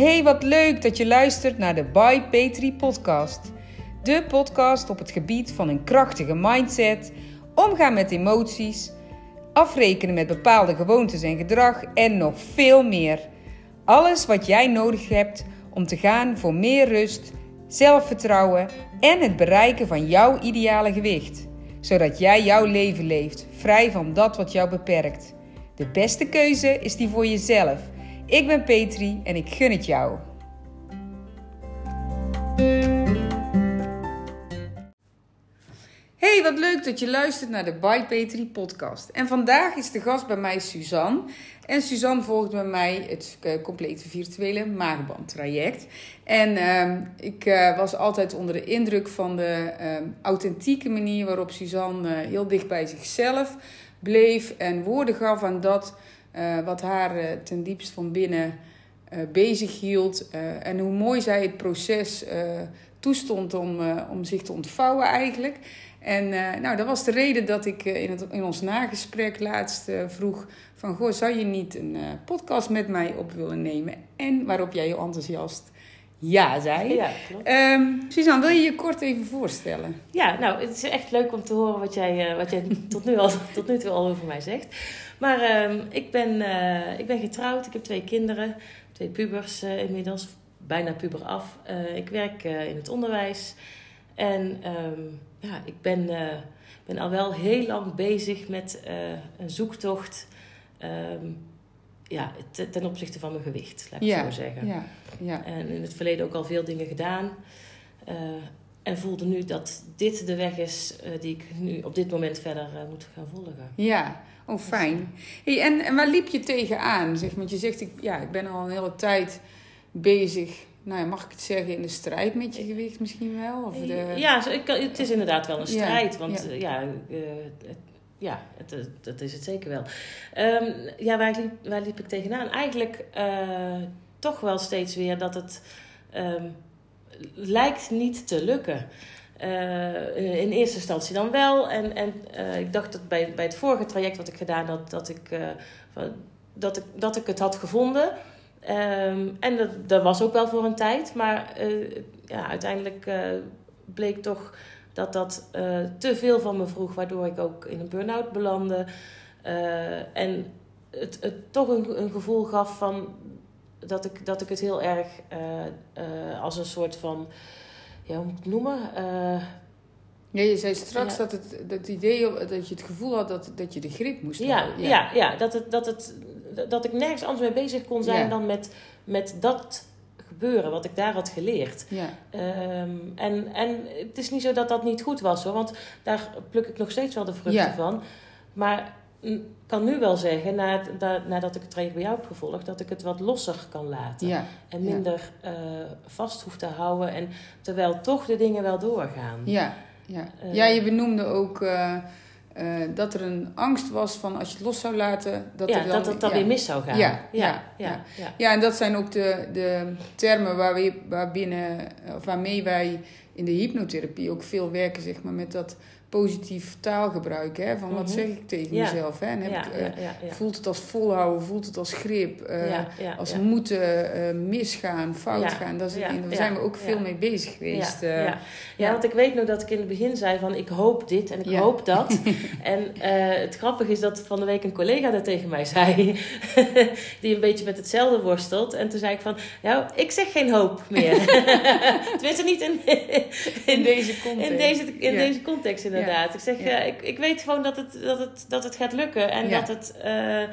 Hey, wat leuk dat je luistert naar de By Petri podcast. De podcast op het gebied van een krachtige mindset, omgaan met emoties, afrekenen met bepaalde gewoontes en gedrag en nog veel meer. Alles wat jij nodig hebt om te gaan voor meer rust, zelfvertrouwen en het bereiken van jouw ideale gewicht. Zodat jij jouw leven leeft, vrij van dat wat jou beperkt. De beste keuze is die voor jezelf. Ik ben Petri en ik gun het jou. Hey, wat leuk dat je luistert naar de By Petri podcast. En vandaag is de gast bij mij Suzanne. En Suzanne volgt bij mij het uh, complete virtuele maagbandtraject. En uh, ik uh, was altijd onder de indruk van de ehm, authentieke manier waarop Suzanne eh, heel dicht bij zichzelf bleef en woorden gaf aan dat wat haar ten diepst van binnen bezig hield. en hoe mooi zij het proces toestond om, om zich te ontvouwen eigenlijk. En nou, dat was de reden dat ik in, het, in ons nagesprek laatst vroeg van... Goh, zou je niet een podcast met mij op willen nemen? En waarop jij heel enthousiast ja zei. Ja, klopt. Um, Suzanne, wil je je kort even voorstellen? Ja, nou, het is echt leuk om te horen wat jij, wat jij tot, nu al, tot nu toe al over mij zegt. Maar ehm, ik, ben, ik ben getrouwd, ik heb twee kinderen, twee pubers inmiddels, bijna puber af. ik werk in het onderwijs en... Um, ja, ik ben, ben al wel heel lang bezig met een zoektocht. Um, ja, ten opzichte van mijn gewicht, laat ik ja, zo zeggen. Ja, ja. En in het verleden ook al veel dingen gedaan. En voelde nu dat dit de weg is die ik nu op dit moment verder moet gaan volgen. Ja, oh fijn. Hey, en, en waar liep je tegenaan? Zeg, want je zegt, ik, ja, ik ben al een hele tijd bezig nou ja, mag ik het zeggen, in de strijd met je gewicht misschien wel? Of de... Ja, het is inderdaad wel een strijd. Ja, want ja, ja, uh, het, ja het, dat is het zeker wel. Um, ja, waar liep, waar liep ik tegenaan? Eigenlijk uh, toch wel steeds weer dat het um, lijkt niet te lukken. Uh, in eerste instantie dan wel. En, en ik dacht dat bij, bij het vorige traject wat ik gedaan had, dat ik, dat ik, dat ik het had gevonden. Um, en dat, dat was ook wel voor een tijd. Maar ja, uiteindelijk bleek toch dat dat te veel van me vroeg. Waardoor ik ook in een burn-out belandde. en het, het toch een, een gevoel gaf van... Dat ik, dat ik het heel erg als een soort van... Ja, hoe moet ik het noemen? Ja, je zei straks ja. dat het dat idee dat je het gevoel had dat, dat je de grip moest ja, houden. Ja, ja, ja dat, het, dat, het, dat ik nergens anders mee bezig kon zijn dan met, met dat gebeuren, wat ik daar had geleerd. Ja, Ehm, en, en het is niet zo dat dat niet goed was hoor, want daar pluk ik nog steeds wel de vruchten van. Maar kan nu wel zeggen, na, na- nadat ik het traject bij jou heb gevolgd, dat ik het wat losser kan laten. ja, En Ja. minder eh, vast hoef te houden. En terwijl toch de dingen wel doorgaan. ja, ja. Eh. ja, je benoemde ook eh, dat er een angst was van als je het los zou laten, dat ja, er dan... dat het dan ja. weer mis zou gaan. Ja, ja, ja, ja, ja. ja. Ja, en dat zijn ook de, de termen waar we, waarbinnen, of waarmee wij in de hypnotherapie ook veel werken, zeg maar, met dat positief taalgebruik. Hè? Van wat Mhm. zeg ik tegen Ja. mezelf? Hè? En heb Ja, ik, eh, ja, ja, ja. Voelt het als volhouden, voelt het als grip, Ja, ja, als ja. moeten, eh, misgaan, fout Ja, gaan. Dat is, ja, daar ja, zijn we ook ja. veel mee bezig geweest. Ja, ja. ja, want ik weet nog dat ik in het begin zei van ik hoop dit en ik Ja. hoop dat. en het grappige is dat van de week een collega dat tegen mij zei, die een beetje met hetzelfde worstelt. En toen zei ik van, nou, ik zeg geen hoop meer. Tenminste niet in, in deze context. in, deze, in Ja. deze context inderdaad. Ik zeg, ik, ik weet gewoon dat het, dat het, dat het gaat lukken. En dat het... eh, eh,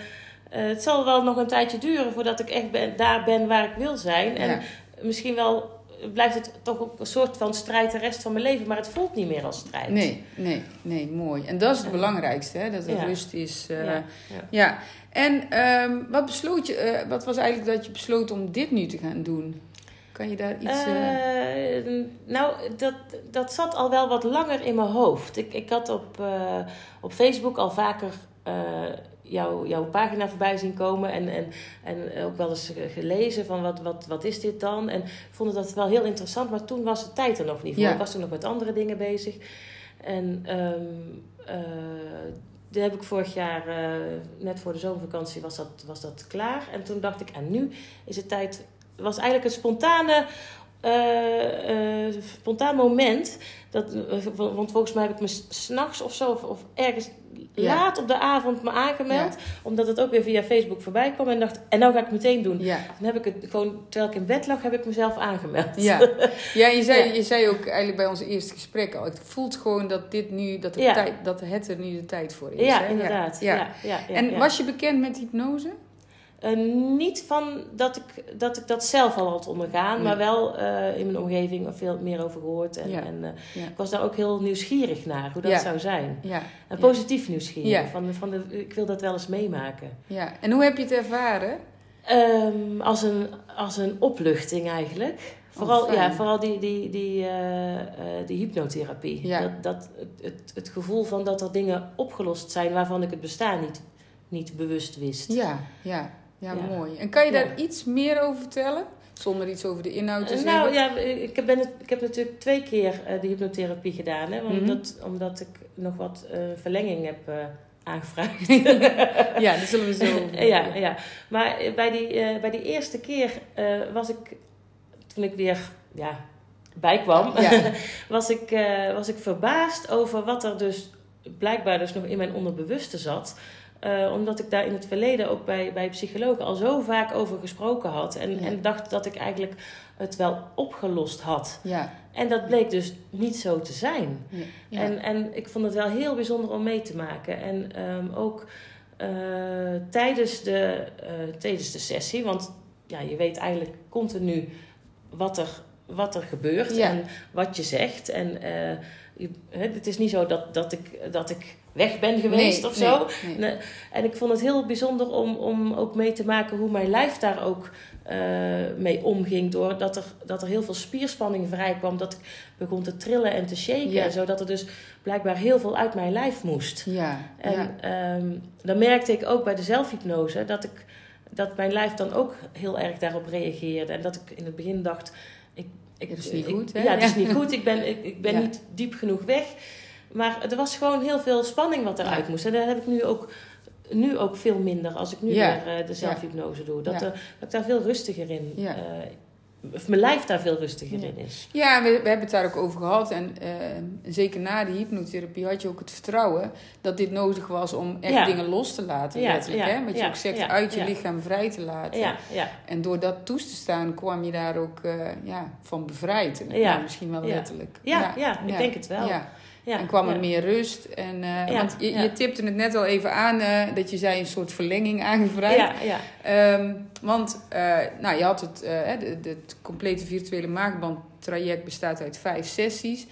het zal wel nog een tijdje duren voordat ik echt ben, daar ben waar ik wil zijn. En misschien wel blijft het toch ook een soort van strijd de rest van mijn leven. Maar het voelt niet meer als strijd. Nee, nee, nee, mooi. En dat is het belangrijkste, hè? dat er Ja. rust is. eh, Ja, ja. ja. En ehm, wat besloot je, wat was eigenlijk dat je besloot om dit nu te gaan doen? Kan je daar iets... Eh, nou, dat, dat zat al wel wat langer in mijn hoofd. Ik, ik had op, eh, op Facebook al vaker eh, jou, jouw pagina voorbij zien komen. En, en, en ook wel eens gelezen van wat, wat, wat is dit dan? En vond dat wel heel interessant. Maar toen was de tijd er nog niet voor. Ja. Ik was toen nog met andere dingen bezig. En die heb ik vorig jaar, net voor de zomervakantie, was dat, was dat klaar. En toen dacht ik, en nu is het tijd was eigenlijk een spontane, uh, uh, spontaan moment. Dat, want volgens mij heb ik me s'nachts of zo, of, of ergens laat op de avond me aangemeld. Omdat het ook weer via Facebook voorbij kwam. En dacht, en nou ga ik het meteen doen. Dan heb ik het gewoon, terwijl ik in bed lag, heb ik mezelf aangemeld. Ja, ja, je, zei, je zei ook eigenlijk bij ons eerste gesprek al. Het voelt gewoon dat dit nu, dat, de tijd, dat het er nu de tijd voor is. Ja, inderdaad. Ja. Ja. en was je bekend met hypnose? Uh, niet van dat ik, dat ik dat zelf al had ondergaan, maar wel uh, in mijn omgeving veel meer over gehoord. En, en uh, ik was daar ook heel nieuwsgierig naar, hoe dat zou zijn. En positief nieuwsgierig, van, van de, ik wil dat wel eens meemaken. Ja. En hoe heb je het ervaren? Um, als, een, als een opluchting eigenlijk. Vooral, oh, ja, vooral die, die, die, die hypnotherapie. Dat, dat, het, het gevoel van dat er dingen opgelost zijn waarvan ik het bestaan niet, niet bewust wist. Ja, ja. Ja, mooi. En kan je daar iets meer over vertellen? Zonder iets over de inhoud te uh, zeggen? Nou ja, ik, ben het, ik heb natuurlijk twee keer uh, de hypnotherapie gedaan. Hè, omdat, mm omdat ik nog wat uh, verlenging heb aangevraagd. ja, dat zullen we zo ja, ja, maar bij die, bij die eerste keer was ik, toen ik weer ja, bijkwam, ja. was, ik, was ik verbaasd over wat er dus blijkbaar dus nog in mijn onderbewuste zat. Uh, omdat ik daar in het verleden ook bij, bij psychologen al zo vaak over gesproken had. En, en dacht dat ik eigenlijk het wel opgelost had. Ja. En dat bleek dus niet zo te zijn. Ja. En, en ik vond het wel heel bijzonder om mee te maken. En um, ook uh, tijdens, de, uh, tijdens de sessie, want ja, je weet eigenlijk continu wat er, wat er gebeurt en wat je zegt. En je, het is niet zo dat, dat, ik, dat ik weg ben geweest of zo. Nee, en ik vond het heel bijzonder om, om ook mee te maken hoe mijn lijf daar ook uh, mee omging. Doordat er, dat er heel veel spierspanning vrij kwam. Dat ik begon te trillen en te shaken. Zodat er dus blijkbaar heel veel uit mijn lijf moest. Ja, en ja. Um, dan merkte ik ook bij de zelfhypnose dat, ik, dat mijn lijf dan ook heel erg daarop reageerde. En dat ik in het begin dacht... Ik, ik, dat is niet goed, hè? Ja, het is niet goed. Ik ben, ik, ik ben niet diep genoeg weg. Maar er was gewoon heel veel spanning wat eruit moest. En daar heb ik nu ook, nu ook veel minder als ik nu weer uh, de zelfhypnose doe. Dat, dat ik daar veel rustiger in uh, of mijn lijf daar veel rustiger in is. Ja, we, we hebben het daar ook over gehad. En uh, zeker na de hypnotherapie had je ook het vertrouwen dat dit nodig was om echt dingen los te laten, ja, letterlijk. Hè? Wat je ook zegt, uit je lichaam vrij te laten. Ja, ja. En door dat toe te staan kwam je daar ook uh, ja, van bevrijd. En ja. misschien wel letterlijk. Ja, ja, ik denk het wel. Ja. En kwam er meer rust. En, uh, want je, je tipte het net al even aan uh, dat je zei een soort verlenging aangevraagd. Ja, ja. Um, want uh, nou, je had het, het, het complete virtuele maagband traject bestaat uit vijf sessies.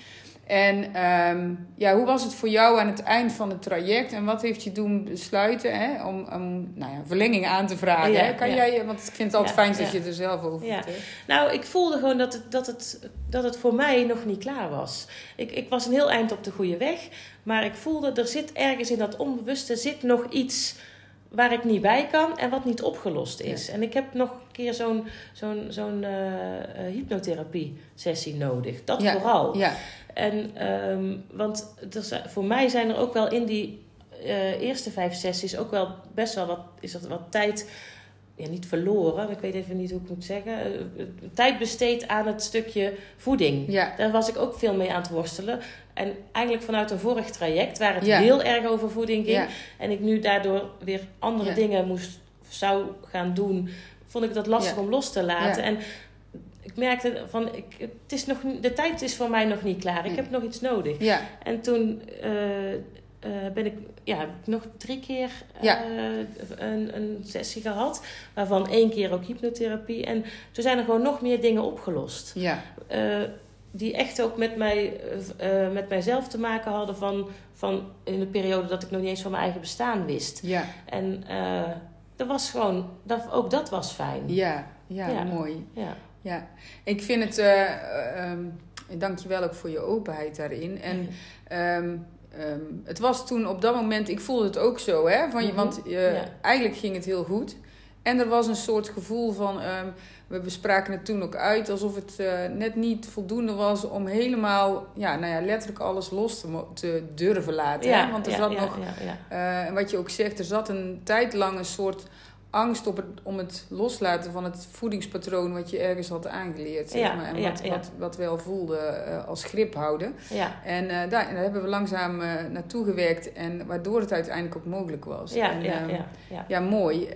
En um, ja, hoe was het voor jou aan het eind van het traject? En wat heeft je doen besluiten hè, om, om nou ja, verlenging aan te vragen? Ja, hè? Kan jij, want ik vind het altijd fijn dat je er zelf over ja. Nou, ik voelde gewoon dat het, dat, het, dat het voor mij nog niet klaar was. Ik, ik was een heel eind op de goede weg. Maar ik voelde, er zit ergens in dat onbewuste zit nog iets waar ik niet bij kan en wat niet opgelost is. En ik heb nog een keer zo'n zo'n zo'n uh, hypnotherapie sessie nodig. Dat vooral. Ja. En, um, want er, voor mij zijn er ook wel in die uh, eerste vijf sessies ook wel best wel wat, is er wat tijd, ja, niet verloren, ik weet even niet hoe ik moet zeggen, uh, tijd besteed aan het stukje voeding. Ja. Daar was ik ook veel mee aan het worstelen. En eigenlijk vanuit een vorig traject, waar het heel erg over voeding ging, en ik nu daardoor weer andere dingen moest, zou gaan doen, vond ik dat lastig om los te laten. En ik merkte van, ik, het is nog, de tijd is voor mij nog niet klaar. Ik heb nog iets nodig. Ja. En toen uh, uh, ben ik, ja, nog drie keer uh, een, een sessie gehad. Waarvan één keer ook hypnotherapie. En toen zijn er gewoon nog meer dingen opgelost. Ja. die echt ook met, mij, met mijzelf te maken hadden van, van in de periode dat ik nog niet eens van mijn eigen bestaan wist. Ja. En dat was gewoon, dat, ook dat was fijn. Ja, ja, ja. mooi. Ja ja. Ik vind het, um, dank je wel ook voor je openheid daarin. En um, um, het was toen op dat moment, ik voelde het ook zo, hè? Van mhm. Want uh, ja. eigenlijk ging het heel goed. En er was een soort gevoel van, we bespraken het toen ook uit, alsof het uh, net niet voldoende was om helemaal, ja, nou ja, letterlijk alles los te, te durven laten. Ja, hè? Want er zat nog, uh, en wat je ook zegt, er zat een tijd lang een soort angst op het, om het loslaten van het voedingspatroon wat je ergens had aangeleerd. Zeg maar, en wat, ja. Wat, wat wel voelde eh, als grip houden. Ja, En eh, daar, daar hebben we langzaam eh, naartoe gewerkt. En waardoor het uiteindelijk ook mogelijk was. ja, en, ja, ehm, ja, ja. ja, mooi.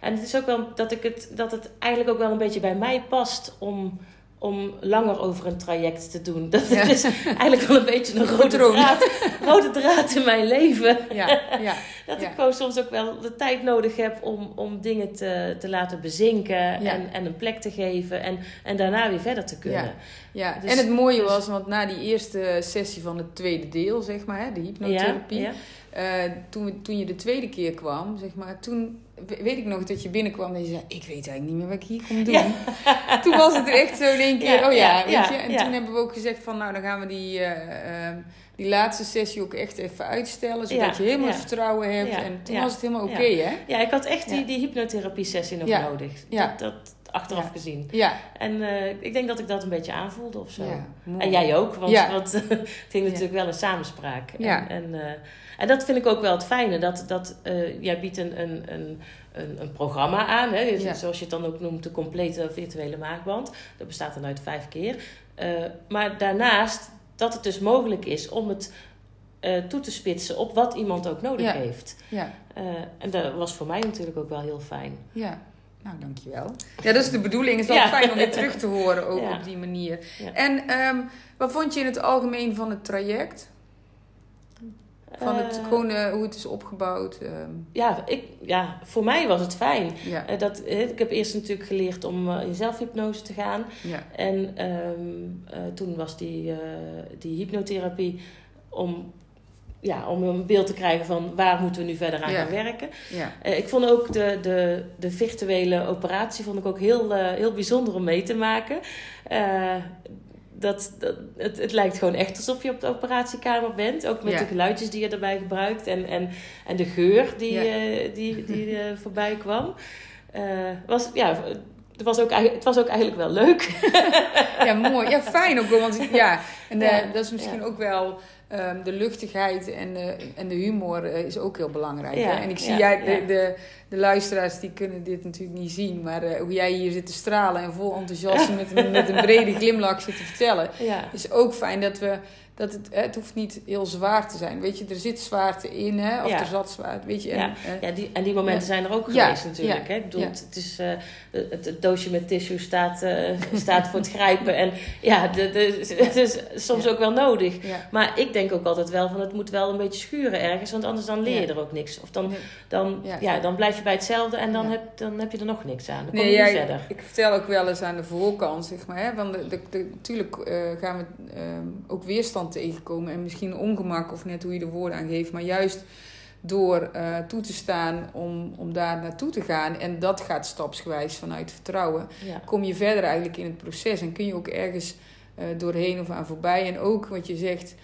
En het is ook wel dat, ik het, dat het eigenlijk ook wel een beetje bij mij past om, om langer over een traject te doen. Dat Ja. is eigenlijk wel een beetje een rode draad, rode draad in mijn leven. ja, ja, Dat ik gewoon soms ook wel de tijd nodig heb om, om dingen te, te laten bezinken en, en een plek te geven en, en daarna weer verder te kunnen. ja. Dus- en het mooie dus- was, want na die eerste sessie van het tweede deel, zeg maar, hè, de hypnotherapie. eh, toen, toen je de tweede keer kwam, zeg maar, toen weet ik nog dat je binnenkwam en je zei: Ik weet eigenlijk niet meer wat ik hier kom doen. Ja. Toen was het echt zo in één keer: Ja, Oh ja, ja, weet je. En toen hebben we ook gezegd: van, Nou, dan gaan we die, eh, ehm, die laatste sessie ook echt even uitstellen, zodat je helemaal het vertrouwen hebt. En toen was het helemaal oké, ja. hè? Ja, ik had echt die, die hypnotherapie-sessie nog nodig. Ja. Dat, dat achteraf Ja. gezien. Ja, En eh, ik denk dat ik dat een beetje aanvoelde of zo. ja. En jij ook, want, Ja. want het ging natuurlijk wel een samenspraak. Ja. En, en, eh, en dat vind ik ook wel het fijne. Dat, dat eh, jij biedt een, een, een, een, programma aan. Hè? Ja. Zoals je het dan ook noemt, de complete virtuele maagband. Dat bestaat dan uit vijf keer. Maar daarnaast dat het dus mogelijk is om het toe te spitsen op wat iemand ook nodig Ja. heeft. Ja, en dat was voor mij natuurlijk ook wel heel fijn. ja. Nou, dankjewel. Ja, dat is de bedoeling. Het is wel Ja. fijn om weer terug te horen, ook Ja. op die manier. Ja. En ehm, wat vond je in het algemeen van het traject? Van het, gewoon eh, hoe het is opgebouwd? ehm, ja, ik, ja, voor mij was het fijn. ja, Eh, dat, ik heb eerst natuurlijk geleerd om in zelfhypnose te gaan. ja, En ehm, eh, toen was die, die hypnotherapie om, ja, om een beeld te krijgen van waar moeten we nu verder aan Ja. gaan werken. ja. Eh, ik vond ook de, de, de virtuele operatie vond ik ook heel, eh, heel bijzonder om mee te maken. Eh, dat, dat, het, het lijkt gewoon echt alsof je op de operatiekamer bent. Ook met Ja. de geluidjes die je erbij gebruikt. En, en, en de geur die, die, die voorbij kwam. Was, ja, het, was ook, eigenlijk- het was ook eigenlijk wel leuk. Ja, mooi. Ja, fijn ook wel. Want ja, en Ja, dat is misschien ja. ook wel ehm, de luchtigheid en, de en de humor eh, is ook heel belangrijk. Ja, hè? En ik zie ja, jij, de, ja. de, de luisteraars die kunnen dit natuurlijk niet zien, maar eh, hoe jij hier zit te stralen en vol enthousiasme met, een- met een brede glimlach zit te vertellen. ja. is ook fijn dat we. Dat het, hè, het hoeft niet heel zwaar te zijn. Weet je, er zit zwaarte in, hè? Of Ja. er zat zwaarte. Weet je, en, Ja. eh, Ja, die, en die momenten zijn er ook geweest natuurlijk. Hè? Ik bedoel, ja. het, het is, eh, het, het doosje met tissue staat, eh, staat voor het grijpen. En ja, de, de, het is soms ook wel nodig. Maar ik denk ook altijd wel van het moet wel een beetje schuren ergens. Want anders dan leer je er ook niks. Of dan, dan, Ja. dan blijf je bij hetzelfde en dan, Ja. heb, dan heb je er nog niks aan. Dan kom Nee, je niet verder. ik vertel ook wel eens aan de voorkant, zeg maar. Hè, want de, de, de- natuurlijk eh, gaan we ehm, ook weerstand tegenkomen. En misschien ongemak, of net hoe je de woorden aangeeft. Maar juist door eh, toe te staan om, om daar naartoe te gaan. En dat gaat stapsgewijs vanuit vertrouwen. Ja. Kom je verder eigenlijk in het proces. En kun je ook ergens eh, doorheen of aan voorbij. En ook wat je zegt,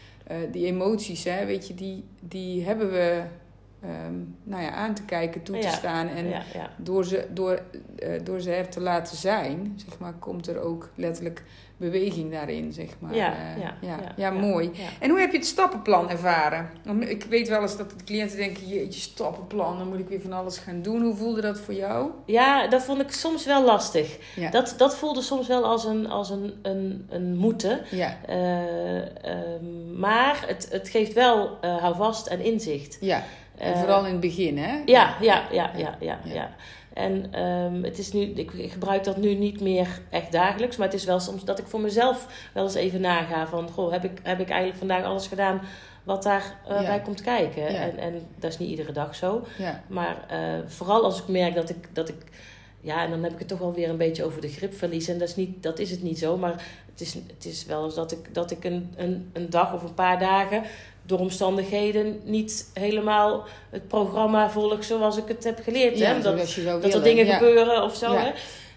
die emoties, hè, weet je, die, die hebben we ehm, nou ja, aan te kijken, toe te Ja. staan. En ja, ja. door ze, door, eh, door ze er te laten zijn, zeg maar, komt er ook letterlijk beweging daarin, zeg maar. Ja, Eh, ja, ja, ja, ja, ja. mooi. En hoe heb je het stappenplan ervaren? Want Ik weet wel eens dat de cliënten denken, jeetje, stappenplan, dan moet ik weer van alles gaan doen. Hoe voelde dat voor jou? Ja, dat vond ik soms wel lastig. Dat, dat voelde soms wel als een, als een, een, een moeten. Ja, Eh, ehm, maar het, het geeft wel houvast en inzicht. ja. En Eh, vooral in het begin, hè? Ja, ja, ja, ja, ja. Ja. En ehm, het is nu, ik, ik gebruik dat nu niet meer echt dagelijks, maar het is wel soms dat ik voor mezelf wel eens even naga van, goh, heb ik, heb ik eigenlijk vandaag alles gedaan wat daarbij Ja. bij komt kijken? Ja. En, en dat is niet iedere dag zo. Ja, Maar eh, vooral als ik merk dat ik, dat ik, ja, en dan heb ik het toch wel weer een beetje over de gripverlies. En dat is, niet, dat is het niet zo, maar het is, het is wel eens dat ik, dat ik een, een, een dag of een paar dagen door omstandigheden niet helemaal het programma volg zoals ik het heb geleerd. hè? ja zou dat er dingen ja. gebeuren of zo. Ja. Hè?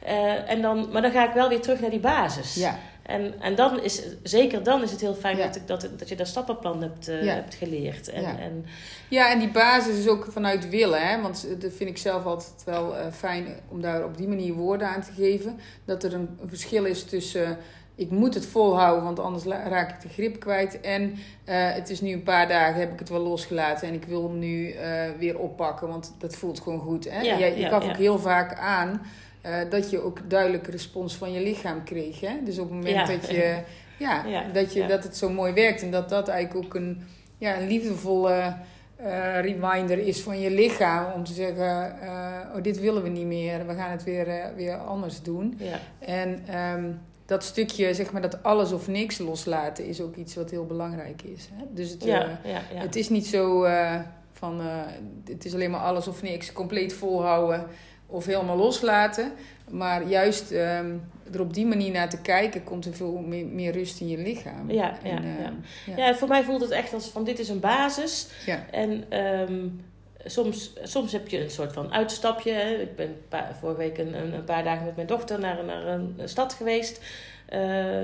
Eh, en dan, maar dan ga ik wel weer terug naar die basis. Ja, En, en dan is, zeker dan is het heel fijn Ja. dat, ik, dat, dat je dat stappenplan hebt, eh, Ja. hebt geleerd. En, Ja. en, Ja, en die basis is ook vanuit willen. Hè? Want dat vind ik zelf altijd wel eh, fijn om daar op die manier woorden aan te geven. Dat er een, een verschil is tussen ik moet het volhouden, want anders raak ik de grip kwijt. En uh, het is nu een paar dagen, heb ik het wel losgelaten en ik wil hem nu uh, weer oppakken, want dat voelt gewoon goed. Hè? Ja, je je ja, gaf ja. ook heel vaak aan uh, dat je ook duidelijke respons van je lichaam kreeg. Hè? Dus op het moment dat, je, ja, dat, je, dat het zo mooi werkt en dat dat eigenlijk ook een, ja, een liefdevolle eh, reminder is van je lichaam om te zeggen: eh, Oh, dit willen we niet meer, we gaan het weer, eh, weer anders doen. Ja. En ehm, dat stukje, zeg maar, dat alles of niks loslaten is ook iets wat heel belangrijk is. Hè? Dus het, Ja, eh, ja, ja. het is niet zo eh, van, eh, het is alleen maar alles of niks, compleet volhouden of helemaal loslaten. Maar juist ehm, er op die manier naar te kijken, komt er veel meer, meer rust in je lichaam. Ja, ja, En, ja. ja. Ja, voor mij voelt het echt als van dit is een basis. ja. En ehm, soms, soms heb je een soort van uitstapje. Hè. Ik ben paar, vorige week een, een, paar dagen met mijn dochter naar, naar een stad geweest. Eh,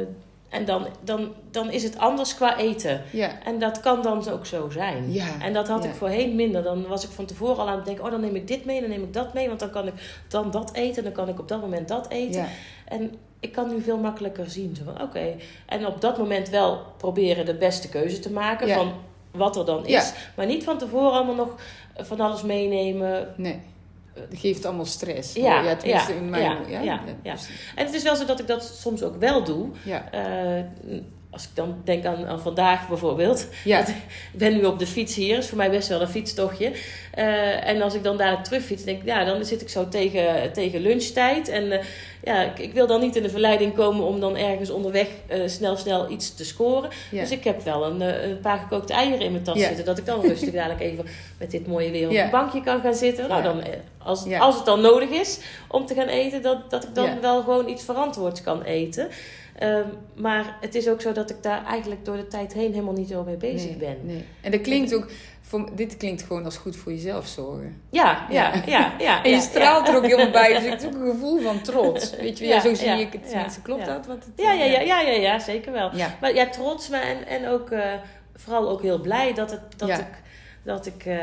en dan, dan, dan is het anders qua eten. ja. En dat kan dan ook zo zijn. Ja, En dat had ja. ik voorheen minder. Dan was ik van tevoren al aan het denken: oh, dan neem ik dit mee, dan neem ik dat mee. Want dan kan ik dan dat eten, dan kan ik op dat moment dat eten. Ja. En ik kan nu veel makkelijker zien. Zo van, oké. En op dat moment wel proberen de beste keuze te maken van wat er dan is. Maar niet van tevoren allemaal nog van alles meenemen. Nee. Het geeft allemaal stress. Ja, ja ja, in mijn... ja, Ja, ja, ja. precies. En het is wel zo dat ik dat soms ook wel doe. Ja, Eh, als ik dan denk aan, aan vandaag bijvoorbeeld. ja. Ik ben nu op de fiets hier. is voor mij best wel een fietstochtje. Eh, en als ik dan daar terugfiets, denk ik, ja, dan zit ik zo tegen, tegen lunchtijd. En eh, ja, ik, ik wil dan niet in de verleiding komen om dan ergens onderweg eh, snel, snel iets te scoren. ja. Dus ik heb wel een, eh, een paar gekookte eieren in mijn tas Ja. zitten. Dat ik dan rustig dadelijk even met dit mooie weer op een bankje kan gaan zitten. Nou, dan, eh, als, als het dan nodig is om te gaan eten, dat, dat ik dan wel gewoon iets verantwoords kan eten. Ehm, maar het is ook zo dat ik daar eigenlijk door de tijd heen helemaal niet zo mee bezig nee, ben. Nee. En dat klinkt ook... Voor, dit klinkt gewoon als goed voor jezelf zorgen. Ja, ja, Ja. ja. ja, En je straalt ja. er ook helemaal bij. Dus het is ook een gevoel van trots. Weet je, ja, Ja, zo zie ja, ik het. ja, Tenminste, klopt ja. dat? Wat het, Ja, ja, ja, ja, ja, ja, zeker wel. Ja, Maar ja, trots, maar en, en ook eh, vooral ook heel blij dat, het, dat Ja. ik, dat, ik, eh,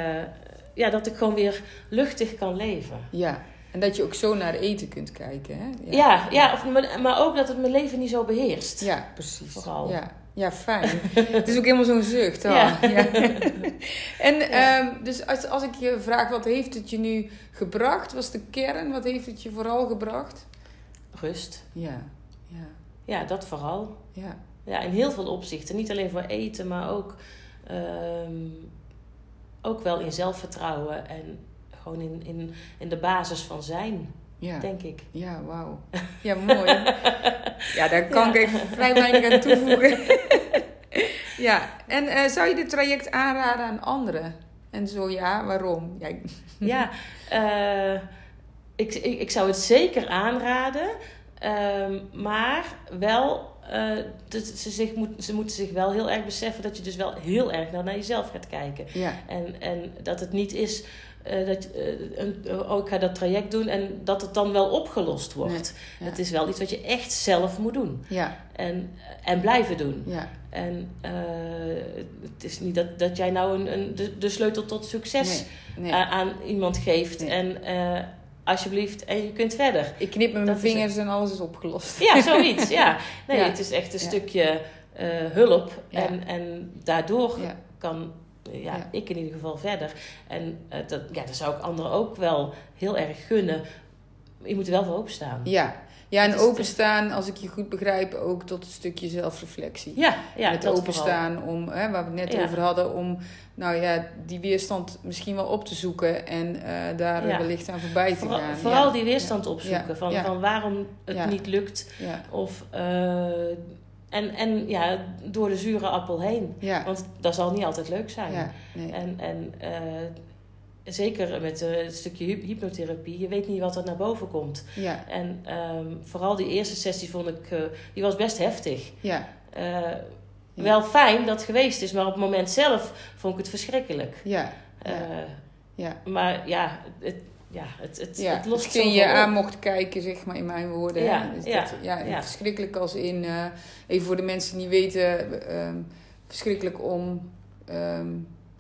ja, dat ik gewoon weer luchtig kan leven. ja. En dat je ook zo naar eten kunt kijken. Hè? Ja, ja, of, maar, ook dat het mijn leven niet zo beheerst. Ja, precies. Vooral. Ja, ja fijn. het is ook helemaal zo'n zucht. Oh. Ja. Ja. en Ja. ehm, dus als, als ik je vraag, wat heeft het je nu gebracht? Was de kern, wat heeft het je vooral gebracht? Rust. Ja, ja, Ja, dat vooral. ja. Ja, in heel veel opzichten. Niet alleen voor eten, maar ook, ehm, ook wel in zelfvertrouwen en gewoon in, in, in de basis van zijn, Ja, denk ik. ja wauw. Ja, mooi. Ja, daar kan Ja. ik even vrij weinig aan toevoegen. ja, en eh, zou je dit traject aanraden aan anderen? En zo ja, waarom? Ja, Ja, eh, ik, ik, ik zou het zeker aanraden. Ehm, maar wel, eh, dat ze, zich moet, ze moeten zich wel heel erg beseffen dat je dus wel heel erg naar, naar jezelf gaat kijken. ja, En, en dat het niet is eh, dat eh, een, oh, ik ga dat traject doen en dat het dan wel opgelost wordt. ja. Het is wel iets wat je echt zelf moet doen. ja, En, en blijven doen. ja. En het is niet dat, dat jij nou een, een, de, de sleutel tot succes Nee, nee. a- aan iemand geeft. En alsjeblieft, en je kunt verder. Ik knip met mijn vingers en alles is opgelost. Ja, zoiets. ja. Nee, Ja. het is echt een stukje eh, hulp. En, en daardoor kan eh, ja, Ja. ik in ieder geval verder. En eh, dat, ja, dat zou ik anderen ook wel heel erg gunnen. Je moet er wel voor openstaan. Ja, ja en Het openstaan, als ik je goed begrijp, ook tot een stukje zelfreflectie. Ja, ja Met dat openstaan om, hè, waar we het net Ja. over hadden, om nou ja, die weerstand misschien wel op te zoeken en eh, daar Ja. wellicht aan voorbij te gaan. vooral ja. die weerstand opzoeken. Van, van waarom het niet lukt. Ja, Of, eh, en, en ja, door de zure appel heen. ja, Want dat zal niet altijd leuk zijn. nee. En, en eh, zeker met eh, het stukje hy- hypnotherapie, je weet niet wat er naar boven komt. ja, En ehm, vooral die eerste sessie vond ik, eh, die was best heftig. ja, Eh, Wel fijn dat het geweest is, maar op het moment zelf vond ik het verschrikkelijk. ja, ja. maar ja, het, ja, het, het, Ja, het lost je op. aan mocht kijken, zeg maar, in mijn woorden. Ja, Dus ja, dat, ja, ja. verschrikkelijk als in, even voor de mensen die weten, ehm, verschrikkelijk om ehm,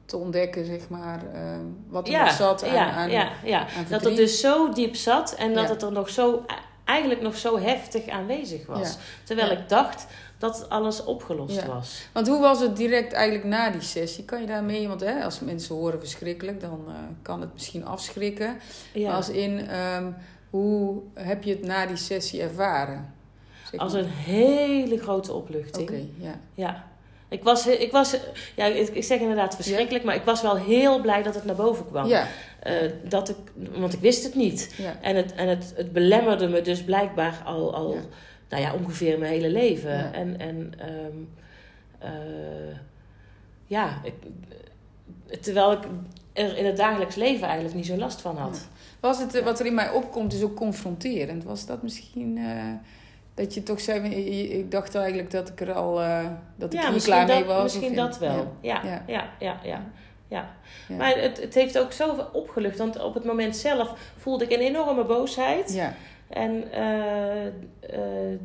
te ontdekken, zeg maar, ehm, wat er nog zat aan, ja, aan, ja, ja. aan Dat het dus zo diep zat en dat Ja. het er nog zo eigenlijk nog zo heftig aanwezig was. Ja. Terwijl ik dacht dat alles opgelost was. Want hoe was het direct eigenlijk na die sessie? Kan je daarmee, want hè, als mensen horen verschrikkelijk, dan eh, kan het misschien afschrikken. Ja. Als in, ehm, hoe heb je het na die sessie ervaren? Zeg Als maar. een hele grote opluchting. Oké, ja. Ja. Ik was, ik was, ja, ik zeg inderdaad verschrikkelijk, maar ik was wel heel blij dat het naar boven kwam. Ja, Eh, dat ik, want ik wist het niet. ja, En het, en het, het belemmerde me dus blijkbaar al, al nou ja, ongeveer mijn hele leven. En, en ehm, eh, ja, ik, terwijl ik er in het dagelijks leven eigenlijk niet zo last van had. Was het, wat er in mij opkomt, is ook confronterend. Was dat misschien eh, dat je toch zei, ik dacht eigenlijk dat ik er al, eh, dat ik Ja, hier klaar mee was. misschien dat wel. Ja, Ja, Ja. ja, ja, ja. ja, Ja. Maar het, het heeft ook zoveel opgelucht. Want op het moment zelf voelde ik een enorme boosheid. ja, En eh, eh,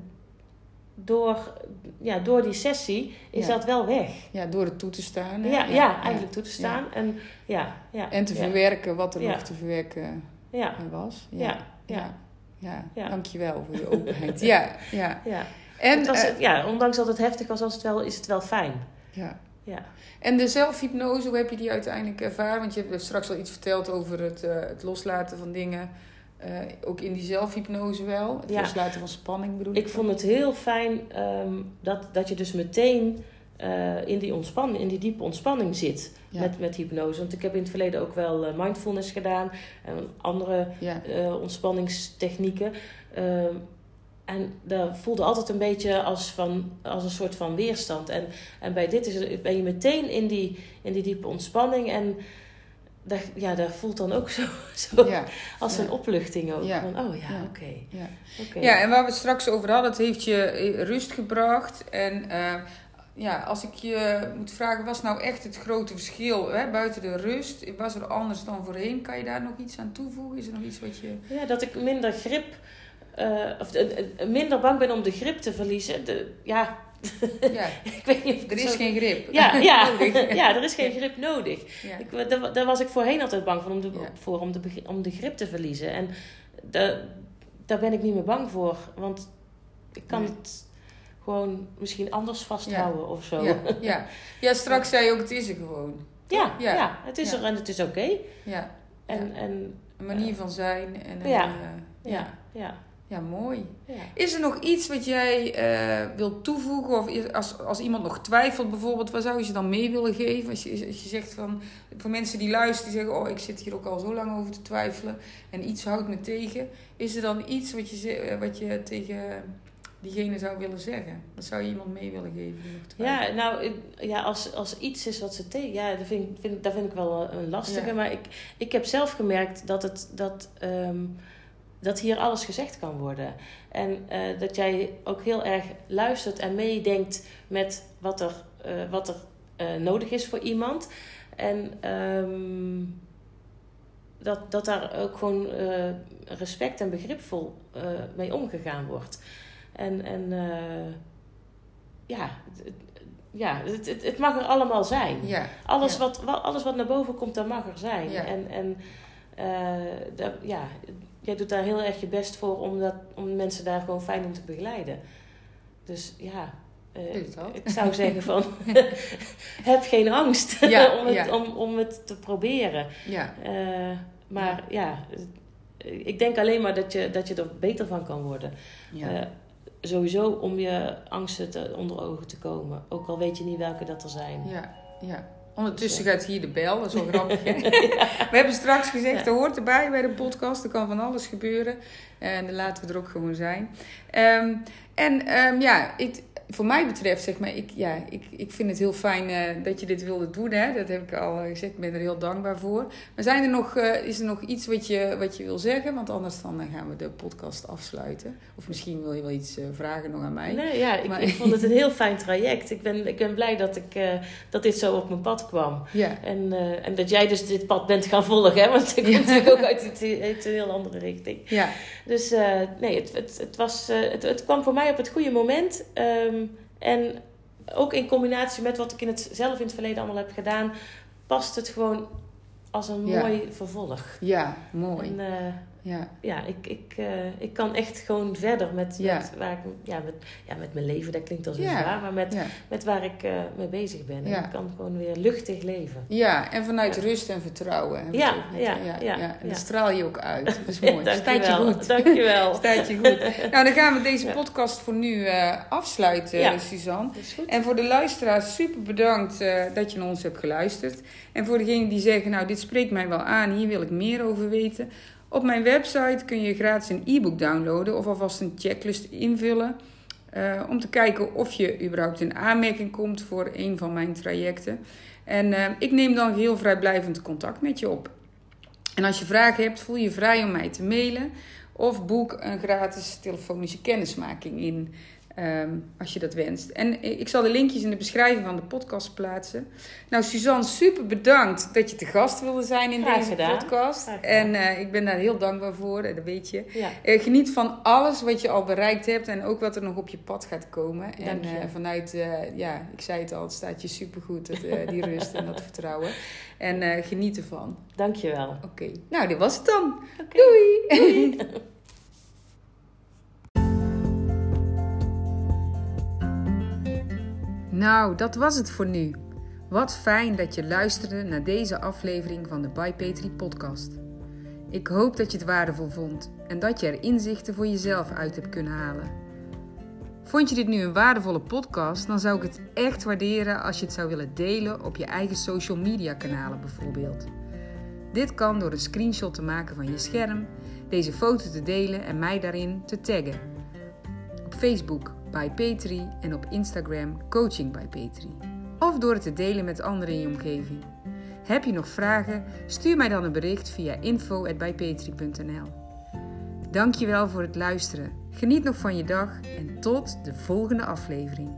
door, ja, door die sessie is Ja. dat wel weg. ja, door het toe te staan. hè? Ja, ja, eigenlijk toe te staan. En, ja, ja, En te ja, verwerken wat er Ja. nog te verwerken Ja, was. Ja, Ja, ja. ja. dankjewel voor je openheid. ja, ja. ja. En, het was, eh, ja, ondanks dat het heftig was, was het wel, is het wel fijn. ja. Ja. En de zelfhypnose, hoe heb je die uiteindelijk ervaren? Want je hebt straks al iets verteld over het, eh, het loslaten van dingen. Eh, ook in die zelfhypnose wel. Het Ja. loslaten van spanning bedoel ik. Ik vond het heel fijn ehm, dat, dat je dus meteen eh, in die ontspanning, in die diepe ontspanning zit Ja. met, met hypnose. Want ik heb in het verleden ook wel eh, mindfulness gedaan en andere Ja, eh, ontspanningstechnieken. Ehm, en dat voelde altijd een beetje als, van, als een soort van weerstand. En, en bij dit is ben je meteen in die, in die diepe ontspanning. En dat, ja, dat voelt dan ook zo, zo ja, als ja. een opluchting ook. Ja. Van, oh ja, Ja. oké. ja. oké. ja, en waar we het straks over hadden, het heeft je rust gebracht. En eh, ja, als ik je moet vragen, was nou echt het grote verschil hè, buiten de rust? Was er anders dan voorheen? Kan je daar nog iets aan toevoegen? Is er nog iets wat je... Ja, dat ik minder grip, eh, of eh, eh, minder bang ben om de grip te verliezen. De, ja, Ja, ik weet niet of er is zo- geen grip. Ja, ja, ja, er is geen grip nodig. Ja. Ik, daar, daar was ik voorheen altijd bang voor om de, Ja. voor, om de, om de grip te verliezen. En da, daar ben ik niet meer bang voor. Want ik kan Nee. het gewoon misschien anders vasthouden of zo. Ja, ja. ja, straks zei je ook, het is er gewoon. Ja, Ja. ja. het is er en het is oké. Ja, En, en een manier van zijn. En een, Ja. eh, ja, ja. ja, mooi. ja. Is er nog iets wat jij eh, wilt toevoegen? Of als, als iemand nog twijfelt bijvoorbeeld, wat zou je ze dan mee willen geven? Als je, als je zegt van, voor mensen die luisteren, die zeggen, oh ik zit hier ook al zo lang over te twijfelen. En iets houdt me tegen. Is er dan iets wat je, eh, wat je tegen diegene zou willen zeggen? Wat zou je iemand mee willen geven? Ja, nou, ja, als, als iets is wat ze tegen... Ja, dat vind, ik- vind, dat vind ik wel een lastige. Ja. Maar ik, ik heb zelf gemerkt dat, het, dat, ehm, dat hier alles gezegd kan worden. En eh, dat jij ook heel erg luistert en meedenkt met wat er, eh, wat er eh, nodig is voor iemand. En ehm, dat, dat daar ook gewoon eh, respect en begripvol eh, mee omgegaan wordt. En, en eh, ja, het, ja het, het, het mag er allemaal zijn. Ja, Alles, ja. wat, wat, alles wat naar boven komt, dat mag er zijn. Ja. En, en eh, dat, ja, jij doet daar heel erg je best voor om, dat, om mensen daar gewoon fijn in te begeleiden. Dus ja, eh, ik zou zeggen van, heb geen angst Ja, om, het, ja. om, om het te proberen. ja, maar ja, ik denk alleen maar dat je, dat je er beter van kan worden. ja. Sowieso om je angsten te, onder ogen te komen. Ook al weet je niet welke dat er zijn. Ja, ja. Ondertussen gaat hier de bel, dat is wel grappig. hè? We hebben straks gezegd, Ja. dat hoort erbij bij de podcast. Er kan van alles gebeuren. En dan laten we er ook gewoon zijn. Ehm, en ehm, ja, ik, voor mij betreft, zeg maar, ik, ja, ik, ik vind het heel fijn eh, dat je dit wilde doen. Hè? Dat heb ik al gezegd, ik ben er heel dankbaar voor. Maar zijn er nog, eh, is er nog iets wat je, wat je wil zeggen? Want anders dan eh, gaan we de podcast afsluiten. Of misschien wil je wel iets vragen nog aan mij. Nee, ja, ik, Maar- ik vond het een heel fijn traject. Ik ben, ik ben blij dat, ik, dat dit zo op mijn pad kwam. Ja, En, en dat jij dus dit pad bent gaan volgen. Hè? Want ik kom natuurlijk ook uit, het- uit een heel andere richting. ja, Dus nee, het, het, het, was, het, het kwam voor mij op het goede moment. Ehm, en ook in combinatie met wat ik in het, zelf in het verleden allemaal heb gedaan, past het gewoon als een Ja. mooi vervolg. ja, mooi. En, eh, ja. ja, ik, ik, ik kan echt gewoon verder met, met, waar ik, ja, met, ja, met mijn leven. Dat klinkt als een zwaar, maar met, met waar ik mee bezig ben. En ik kan gewoon weer luchtig leven. Ja, en vanuit rust en vertrouwen. Ja, ja, ja, ja, En dat straal je ook uit. Dat is mooi. Staat je goed. Dankjewel. Staat je goed. Nou, dan gaan we deze podcast voor nu afsluiten, Suzanne. En voor de luisteraars, super bedankt dat je naar ons hebt geluisterd. En voor degenen die zeggen, nou, dit spreekt mij wel aan, hier wil ik meer over weten. Op mijn website kun je gratis een e-book downloaden of alvast een checklist invullen. Uh, om te kijken of je überhaupt in aanmerking komt voor een van mijn trajecten. En uh, ik neem dan heel vrijblijvend contact met je op. En als je vragen hebt, voel je vrij om mij te mailen of boek een gratis telefonische kennismaking in. Ehm, als je dat wenst. En ik zal de linkjes in de beschrijving van de podcast plaatsen. Nou, Suzanne, super bedankt dat je te gast wilde zijn in deze podcast. En uh, ik ben daar heel dankbaar voor, dat weet je. Ja. Uh, geniet van alles wat je al bereikt hebt en ook wat er nog op je pad gaat komen. en uh, vanuit, ja, ik zei het al, het staat je supergoed, dat, die rust en dat vertrouwen. En geniet ervan. Dankjewel. Oké, nou, dit was het dan. Doei. Doei. Nou, dat was het voor nu. Wat fijn dat je luisterde naar deze aflevering van de By Petri podcast. Ik hoop dat je het waardevol vond en dat je er inzichten voor jezelf uit hebt kunnen halen. Vond je dit nu een waardevolle podcast, dan zou ik het echt waarderen als je het zou willen delen op je eigen social media kanalen bijvoorbeeld. Dit kan door een screenshot te maken van je scherm, deze foto te delen en mij daarin te taggen. Op Facebook by Petri en op Instagram Coaching by Petri. Of door het te delen met anderen in je omgeving. Heb je nog vragen? Stuur mij dan een bericht via info@bypetri.nl. Dankjewel voor het luisteren. Geniet nog van je dag en tot de volgende aflevering.